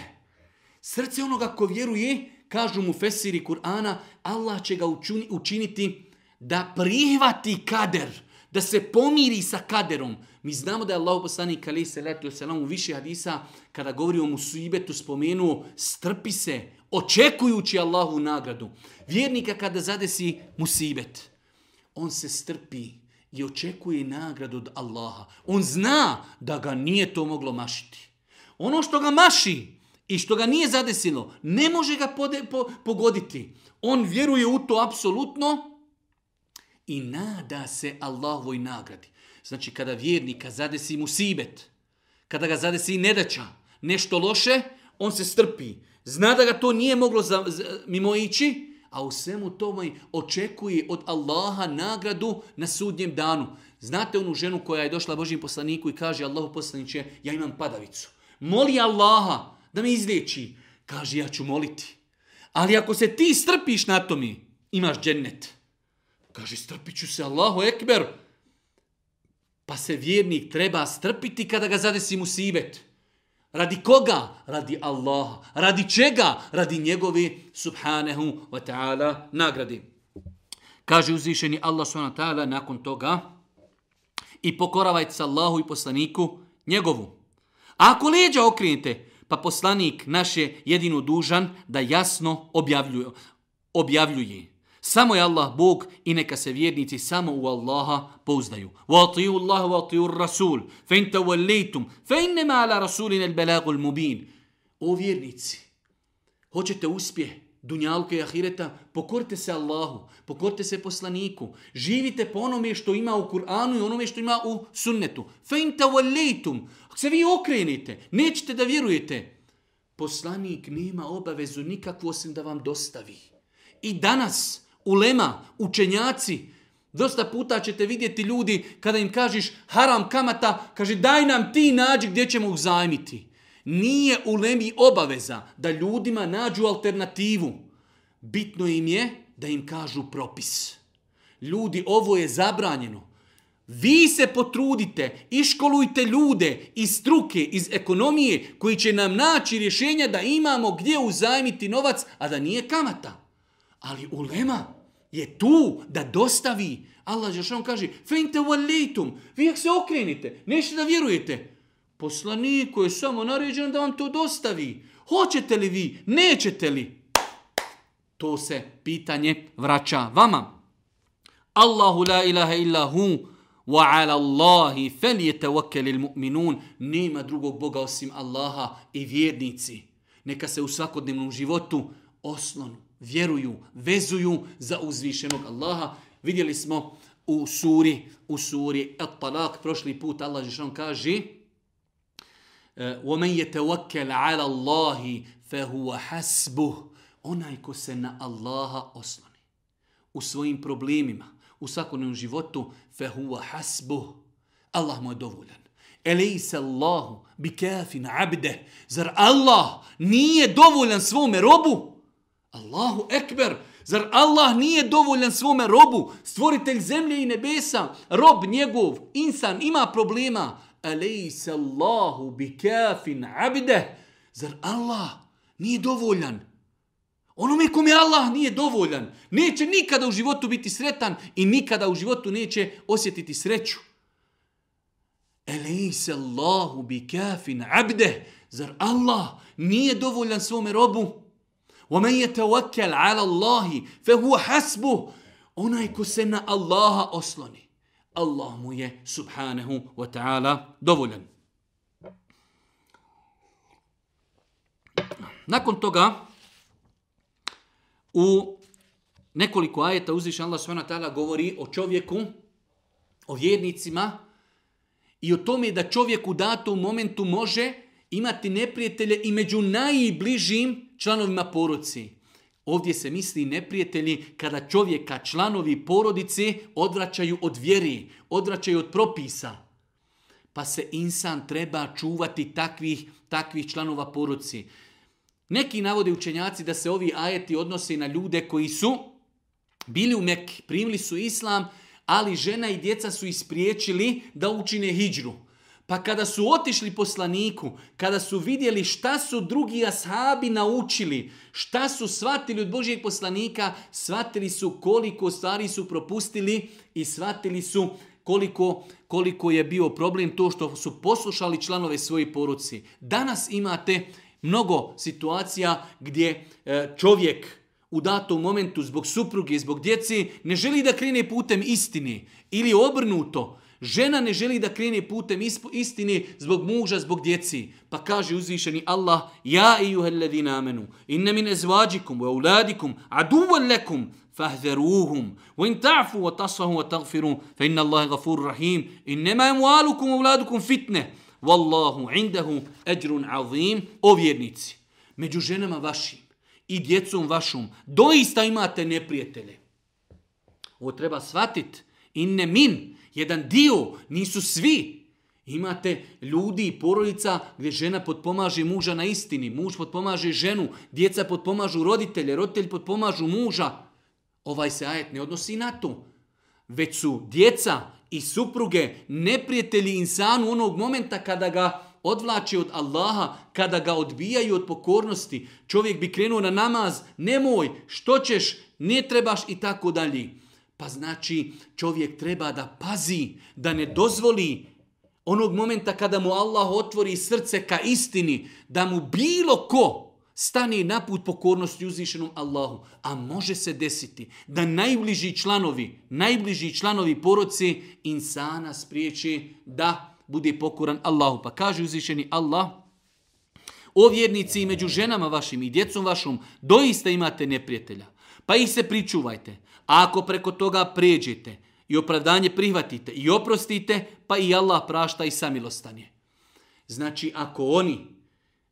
Srce onoga ko vjeruje, kažu mu Fesiri Kur'ana, Allah će ga učiniti da prihvati kader, da se pomiri sa kaderom. Mi znamo da je Allah poslanik ali salatu selam u više hadisa kada govori o musibetu spomenuo strpi se očekujući Allahu nagradu. Vjernika kada zadesi musibet, on se strpi i očekuje nagradu od Allaha. On zna da ga nije to moglo mašiti. Ono što ga maši i što ga nije zadesilo, ne može ga pode, po, pogoditi. On vjeruje u to apsolutno i nada se Allahovoj nagradi. Znači, kada vjernika zadesi mu sibet, kada ga zadesi nedaća, nešto loše, on se strpi. Zna da ga to nije moglo za, za, mimo ići, a u svemu tome očekuje od Allaha nagradu na sudnjem danu. Znate onu ženu koja je došla Božim poslaniku i kaže Allahu poslaniće, ja imam padavicu. Moli Allaha da me izliječi. Kaže, ja ću moliti. Ali ako se ti strpiš na tome, imaš džennet. Kaže, strpit ću se Allahu ekber. Pa se vjernik treba strpiti kada ga zadesi musibet. Radi koga? Radi Allaha. Radi čega? Radi njegove subhanahu wa ta'ala nagradi. Kaže uzvišeni Allah subhanahu wa ta'ala nakon toga i pokoravajte se Allahu i poslaniku njegovu. A ako leđa okrenite, pa poslanik naš je jedino dužan da jasno objavljuje. objavljuje. Samo je Allah Bog i neka se vjernici samo u Allaha pouzdaju. Wa Allah wa atiju Rasul. Fe in tawallitum. Fe innema ala Rasulina il belagul mubin. O vjernici, hoćete uspjeh, Dunjalka i Ahireta, pokorite se Allahu, pokorite se poslaniku, živite po onome što ima u Kur'anu i onome što ima u sunnetu. Fe in tavallejtum, ako se vi okrenite, nećete da vjerujete, poslanik nema obavezu nikakvu osim da vam dostavi. I danas, ulema, učenjaci, dosta puta ćete vidjeti ljudi kada im kažeš haram kamata, kaže daj nam ti nađi gdje ćemo uzajmiti. Nije ulemi obaveza da ljudima nađu alternativu. Bitno im je da im kažu propis. Ljudi, ovo je zabranjeno. Vi se potrudite, iškolujte ljude iz struke, iz ekonomije, koji će nam naći rješenja da imamo gdje uzajmiti novac, a da nije kamata. Ali ulema je tu da dostavi. Allah Žešan kaže, fejnte valitum, vi se okrenite, nećete da vjerujete. Poslaniku je samo naređen da vam to dostavi. Hoćete li vi? Nećete li? To se pitanje vraća vama. Allahu la ilaha illa hu, wa ala Allahi falyatawakkalul mu'minun. Nema drugog Boga osim Allaha i vjernici. Neka se u svakodnevnom životu oslonu, vjeruju, vezuju za uzvišenog Allaha. Vidjeli smo u suri, u suri At-Talaq, prošli put Allah Žešan kaže وَمَنْ يَتَوَكَّلْ عَلَى اللَّهِ فَهُوَ حَسْبُهُ Onaj ko se na Allaha osloni u svojim problemima, u svakodnevnom životu, فَهُوَ حَسْبُهُ Allah mu je dovoljan. Elejse Allahu bi kafin abde. Zar Allah nije dovoljan svome robu? Allahu ekber. Zar Allah nije dovoljan svome robu? Stvoritelj zemlje i nebesa. Rob njegov, insan, ima problema. Elejse Allahu bi kafin abde. Zar Allah nije dovoljan? Onome kome Allah nije dovoljan, neće nikada u životu biti sretan i nikada u životu neće osjetiti sreću. Elejse Allahu bi kafin abde. Zar Allah nije dovoljan svome robu? وَمَنْ يَتَوَكَّلْ عَلَى اللَّهِ فَهُوَ حَسْبُهُ Onaj ko se na Allaha osloni. Allah mu je subhanahu wa ta'ala dovoljan. Nakon toga, U nekoliko ajeta uzviš Allah s.w.t. govori o čovjeku, o vjernicima i o tome da čovjek u datom momentu može imati neprijatelje i među najbližim članovima poruci. Ovdje se misli neprijatelji kada čovjeka članovi porodice odvraćaju od vjeri, odvraćaju od propisa. Pa se insan treba čuvati takvih, takvih članova poruci. Neki navode učenjaci da se ovi ajeti odnose na ljude koji su bili u Mekke, primili su islam, ali žena i djeca su ispriječili da učine hijđru. Pa kada su otišli poslaniku, kada su vidjeli šta su drugi ashabi naučili, šta su shvatili od Božijeg poslanika, shvatili su koliko stvari su propustili i shvatili su koliko, koliko je bio problem to što su poslušali članove svoje poruci. Danas imate mnogo situacija gdje e, čovjek u datom momentu zbog supruge, zbog djeci ne želi da krene putem istine ili obrnuto. Žena ne želi da krene putem istine zbog muža, zbog djeci. Pa kaže uzvišeni Allah, Ja i juhel amenu, inne min ezvađikum, wa uladikum, aduvan lekum, fahzeruhum, wa in ta'fu, wa tasfahu, wa tagfiru, fa inna Allahe gafur rahim, innema emualukum, wa uladukum fitne, Wallahu indahu ajrun azim. O vjernici, među ženama vašim i djecom vašom doista imate neprijatelje. Ovo treba shvatit. Inne min, jedan dio, nisu svi. Imate ljudi i porodica gdje žena potpomaže muža na istini, muž potpomaže ženu, djeca potpomažu roditelje, roditelji potpomažu muža. Ovaj se ajet ne odnosi na to. Već su djeca i supruge neprijatelji insanu onog momenta kada ga odvlače od Allaha, kada ga odbijaju od pokornosti. Čovjek bi krenuo na namaz, nemoj, što ćeš, ne trebaš i tako dalje. Pa znači čovjek treba da pazi, da ne dozvoli onog momenta kada mu Allah otvori srce ka istini, da mu bilo ko stani na put pokornosti uzvišenom Allahu. A može se desiti da najbliži članovi, najbliži članovi poroci insana spriječi da bude pokoran Allahu. Pa kaže uzvišeni Allah, O vjernici i među ženama vašim i djecom vašom doista imate neprijatelja. Pa ih se pričuvajte. A ako preko toga pređete i opravdanje prihvatite i oprostite, pa i Allah prašta i samilostanje. Znači, ako oni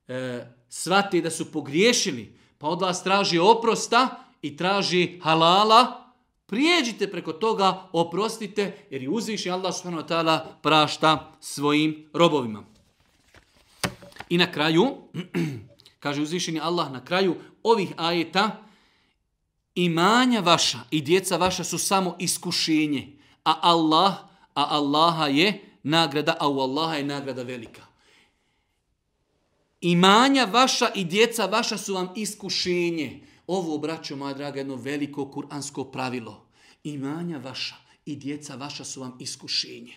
e, shvate da su pogriješili, pa od vas traži oprosta i traži halala, prijeđite preko toga, oprostite, jer je uzviši Allah subhanahu wa ta'ala prašta svojim robovima. I na kraju, [CLEARS THROAT] kaže uzvišeni Allah, na kraju ovih ajeta, imanja vaša i djeca vaša su samo iskušenje, a Allah, a Allaha je nagrada, a u Allaha je nagrada velika. Imanja vaša i djeca vaša su vam iskušenje. Ovo, braćo moja draga, jedno veliko kuransko pravilo. Imanja vaša i djeca vaša su vam iskušenje.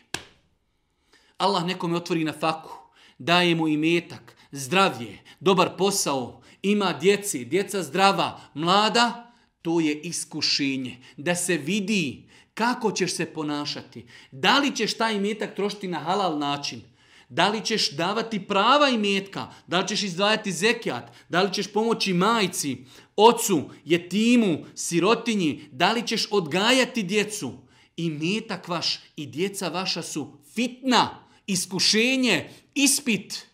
Allah nekome otvori na faku, daje mu imetak, zdravlje, dobar posao, ima djeci, djeca zdrava, mlada, to je iskušenje. Da se vidi kako ćeš se ponašati. Da li ćeš taj imetak trošiti na halal način? Da li ćeš davati prava imetka? Da li ćeš izdvajati zekijat? Da li ćeš pomoći majci, ocu, jetimu, sirotinji? Da li ćeš odgajati djecu? I metak vaš i djeca vaša su fitna, iskušenje, ispit.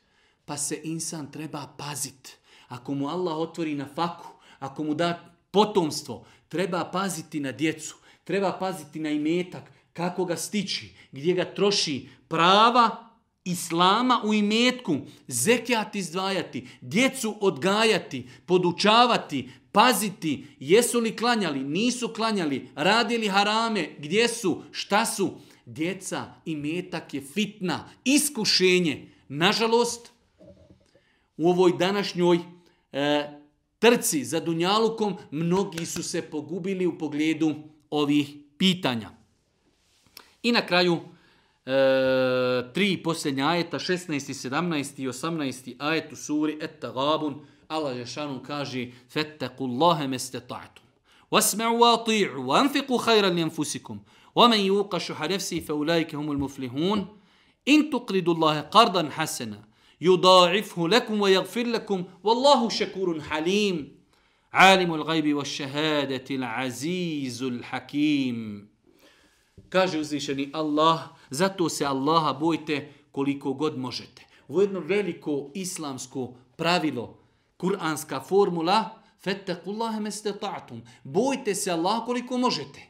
Pa se insan treba pazit. Ako mu Allah otvori na faku, ako mu da potomstvo, treba paziti na djecu, treba paziti na imetak, kako ga stići, gdje ga troši, prava islama u imetku, zekijat izdvajati, djecu odgajati, podučavati, paziti, jesu li klanjali, nisu klanjali, radili harame, gdje su, šta su. Djeca i metak je fitna, iskušenje. Nažalost, u ovoj današnjoj e, trci za Dunjalukom, mnogi su se pogubili u pogledu ovih pitanja. I na kraju, e, tri posljednja ajeta, 16. 17. i 18. ajet u suri Et-Tagabun, Allah Žešanu kaže فَتَّقُوا اللَّهَ مَسْتَطَعْتُمْ وَاسْمَعُوا وَاطِيعُوا وَانْفِقُوا خَيْرًا لِيَنْفُسِكُمْ وَمَنْ يُوقَ شُحَ نَفْسِهِ فَأُولَٰئِكَ هُمُ الْمُفْلِحُونَ إِن تُقْرِضُوا اللَّهَ قَرْضًا حَسَنًا يضاعفه لكم ويغفر لكم والله شكور حليم عالم الغيب والشهادة العزيز الحكيم Kaže uzvišeni Allah, zato se Allaha bojte koliko god možete. Ovo je jedno veliko islamsko pravilo, kuranska formula, fettakullaha mestata'tum. Bojte se Allaha koliko možete.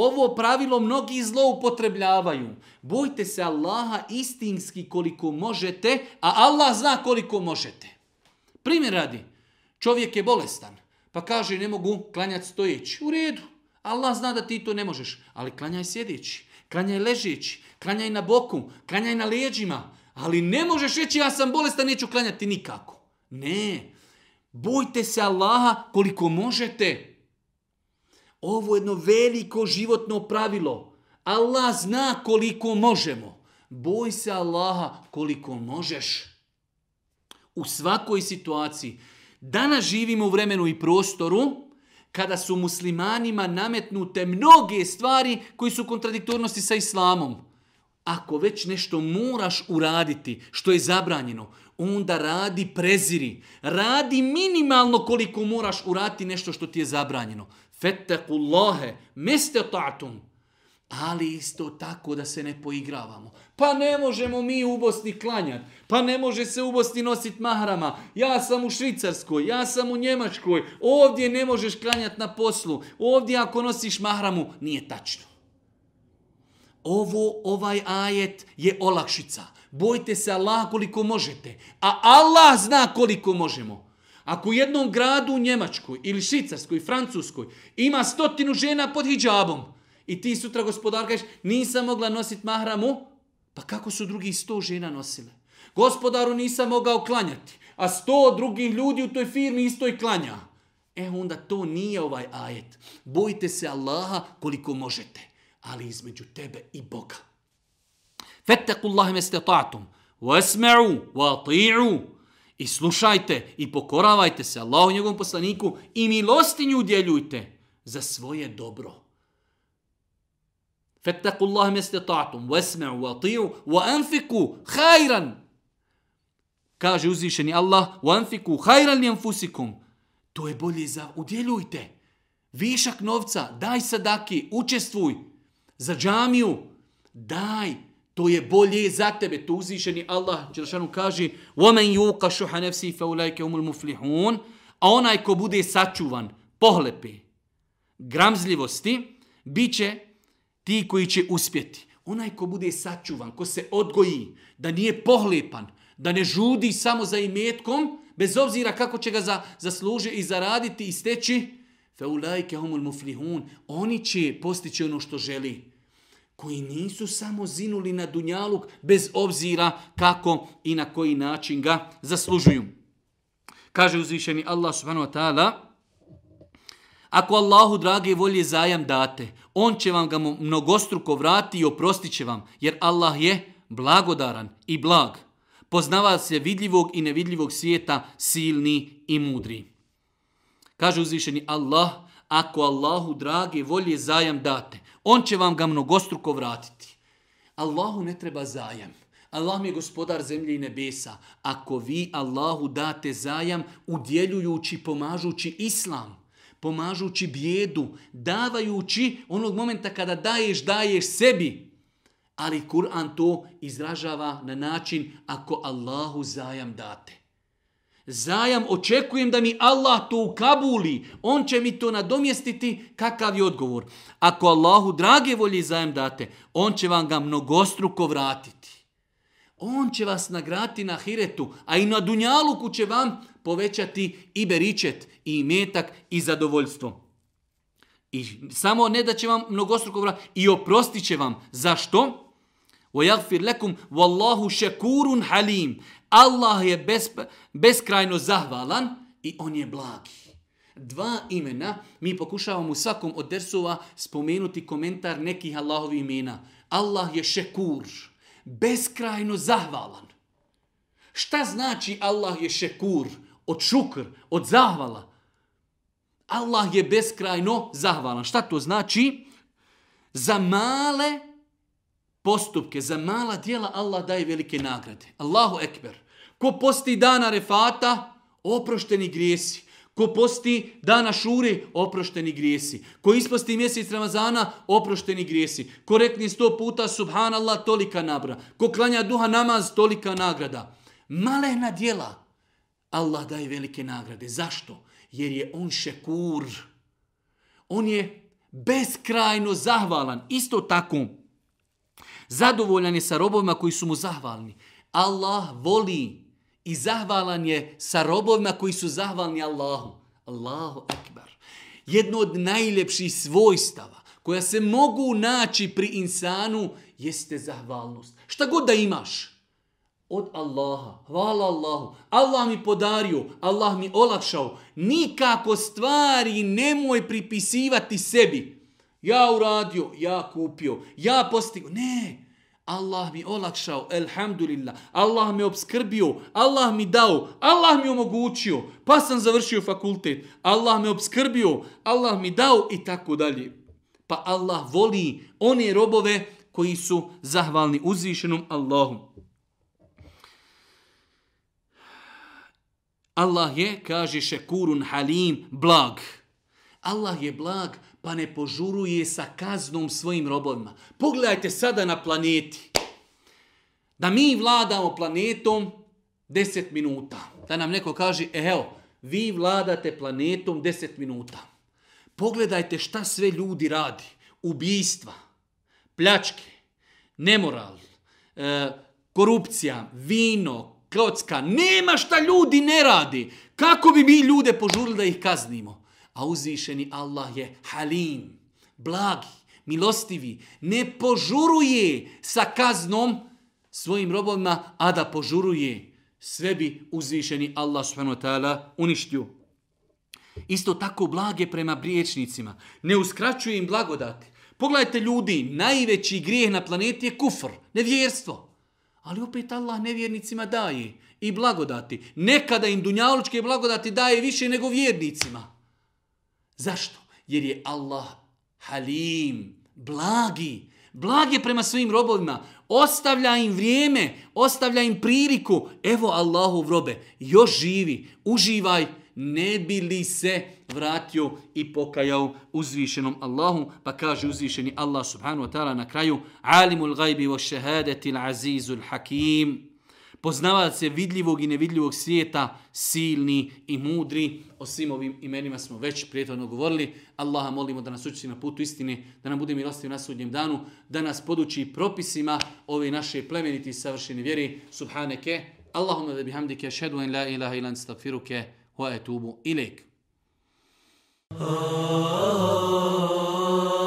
Ovo pravilo mnogi zloupotrebljavaju. Bojte se Allaha istinski koliko možete, a Allah zna koliko možete. Primjer radi, čovjek je bolestan, pa kaže ne mogu klanjati stojeći. U redu, Allah zna da ti to ne možeš, ali klanjaj sjedeći, klanjaj ležeći, klanjaj na boku, klanjaj na leđima, ali ne možeš reći ja sam bolestan, neću klanjati nikako. Ne, bojte se Allaha koliko možete. Ovo je jedno veliko životno pravilo. Allah zna koliko možemo. Boj se Allaha koliko možeš. U svakoj situaciji. Danas živimo u vremenu i prostoru kada su muslimanima nametnute mnoge stvari koji su kontradiktornosti sa islamom. Ako već nešto moraš uraditi što je zabranjeno, onda radi preziri. Radi minimalno koliko moraš uraditi nešto što ti je zabranjeno. Fettekullahe, meste ta'tum. Ali isto tako da se ne poigravamo. Pa ne možemo mi u Bosni klanjati. Pa ne može se u Bosni nositi mahrama. Ja sam u Švicarskoj, ja sam u Njemačkoj. Ovdje ne možeš klanjati na poslu. Ovdje ako nosiš mahramu, nije tačno. Ovo, ovaj ajet je olakšica. Bojte se Allah koliko možete. A Allah zna koliko možemo. Ako u jednom gradu u Njemačkoj ili Švicarskoj, Francuskoj ima stotinu žena pod hijabom i ti sutra gospodar kažeš nisam mogla nositi mahramu, pa kako su drugi sto žena nosile? Gospodaru nisam mogao klanjati, a sto drugih ljudi u toj firmi isto i klanja. E onda to nije ovaj ajet. Bojite se Allaha koliko možete, ali između tebe i Boga. Fettakullahi mestata'tum, wasma'u, wa I slušajte i pokoravajte se Allahu njegovom poslaniku i milostinju udjeljujte za svoje dobro. Fettaku Allahe mjeste ta'atum, vesme'u, vati'u, wa anfiku, hajran. Kaže uzvišeni Allah, wa anfiku, hajran jem fusikum. To je bolje za, udjeljujte. Višak novca, daj sadaki, učestvuj. Za džamiju, daj, To je bolje za tebe. To uzvišeni Allah Đelšanu kaže وَمَنْ يُوقَ شُحَ نَفْسِي فَوْلَيْكَ هُمُ الْمُفْلِحُونَ A onaj ko bude sačuvan, pohlepe, gramzljivosti, bit će ti koji će uspjeti. Onaj ko bude sačuvan, ko se odgoji, da nije pohlepan, da ne žudi samo za imetkom, bez obzira kako će ga za, zaslužiti i zaraditi i steći, feulajke humul muflihun, oni će postići ono što želi, koji nisu samo zinuli na dunjaluk, bez obzira kako i na koji način ga zaslužuju. Kaže uzvišeni Allah subhanahu wa ta'ala, Ako Allahu drage volje zajam date, on će vam ga mnogostruko vrati i oprostit će vam, jer Allah je blagodaran i blag poznava se vidljivog i nevidljivog svijeta, silni i mudri. Kaže uzvišeni Allah, ako Allahu drage volje zajam date, on će vam ga mnogostruko vratiti. Allahu ne treba zajam. Allah mi je gospodar zemlje i nebesa. Ako vi Allahu date zajam, udjeljujući, pomažući islam, pomažući bijedu, davajući onog momenta kada daješ, daješ sebi, Ali Kur'an to izražava na način ako Allahu zajam date. Zajam očekujem da mi Allah to ukabuli. On će mi to nadomjestiti. Kakav je odgovor? Ako Allahu drage volje zajam date, on će vam ga mnogostruko vratiti. On će vas nagrati na hiretu, a i na dunjaluku će vam povećati i beričet, i metak, i zadovoljstvo. I samo ne da će vam mnogostruko vratiti, i oprostit će vam. Zašto? وَيَغْفِرْ لَكُمْ وَاللَّهُ شَكُورٌ حَلِيمٌ Allah je bez, beskrajno zahvalan i on je blagi. Dva imena, mi pokušavamo u svakom od dersova spomenuti komentar nekih Allahovi imena. Allah je šekur, beskrajno zahvalan. Šta znači Allah je šekur? Od šukr, od zahvala. Allah je beskrajno zahvalan. Šta to znači? Za male postupke, za mala dijela Allah daje velike nagrade. Allahu ekber. Ko posti dana refata, oprošteni grijesi. Ko posti dana šure, oprošteni grijesi. Ko isposti mjesec Ramazana, oprošteni grijesi. Ko rekni sto puta subhanallah, tolika nabra. Ko klanja duha namaz, tolika nagrada. Malena dijela, Allah daje velike nagrade. Zašto? Jer je on šekur. On je beskrajno zahvalan. Isto tako, Zadovoljan je sa robovima koji su mu zahvalni. Allah voli i zahvalan je sa robovima koji su zahvalni Allahu. Allahu akbar. Jedno od najljepših svojstava koja se mogu naći pri insanu jeste zahvalnost. Šta god da imaš od Allaha, hvala Allahu, Allah mi podario, Allah mi olakšao, nikako stvari nemoj pripisivati sebi. Ja uradio, ja kupio, ja postigo. Ne, Allah mi olakšao, elhamdulillah. Allah me obskrbio, Allah mi dao, Allah mi omogućio, pa sam završio fakultet. Allah me obskrbio, Allah mi dao i tako dalje. Pa Allah voli one robove koji su zahvalni uzvišenom Allahu. Allah je, kaže šekurun halim, blag. Allah je blag, pa ne požuruje sa kaznom svojim robovima. Pogledajte sada na planeti. Da mi vladamo planetom 10 minuta. Da nam neko kaže, e, evo, vi vladate planetom 10 minuta. Pogledajte šta sve ljudi radi. Ubijstva, pljačke, nemoral, e, korupcija, vino, klocka. Nema šta ljudi ne radi. Kako bi mi ljude požurili da ih kaznimo? A uzvišeni Allah je halim, blagi, milostivi, ne požuruje sa kaznom svojim robovima, a da požuruje sve bi uzvišeni Allah subhanahu uništio. Isto tako blage prema briječnicima. Ne uskraćuje im blagodati. Pogledajte ljudi, najveći grijeh na planeti je kufr, nevjerstvo. Ali opet Allah nevjernicima daje i blagodati. Nekada im dunjalučke blagodati daje više nego vjernicima. Zašto? Jer je Allah halim, blagi, Blag je prema svojim robovima. Ostavlja im vrijeme, ostavlja im priliku. Evo Allahu robe, još živi, uživaj, ne bi li se vratio i pokajao uzvišenom Allahu, pa kaže uzvišeni Allah subhanahu wa ta'ala na kraju, alimul gajbi wa šehadeti azizul hakim, poznavac je vidljivog i nevidljivog svijeta, silni i mudri. O svim ovim imenima smo već prijetno govorili. Allaha molimo da nas uči na putu istine, da nam bude milosti na sudnjem danu, da nas poduči propisima ove naše plemeniti i savršene vjeri. Subhaneke, Allahumma da bihamdike, šedu en la ilaha ilan stagfiruke, wa etubu ilik. Oh, oh, oh.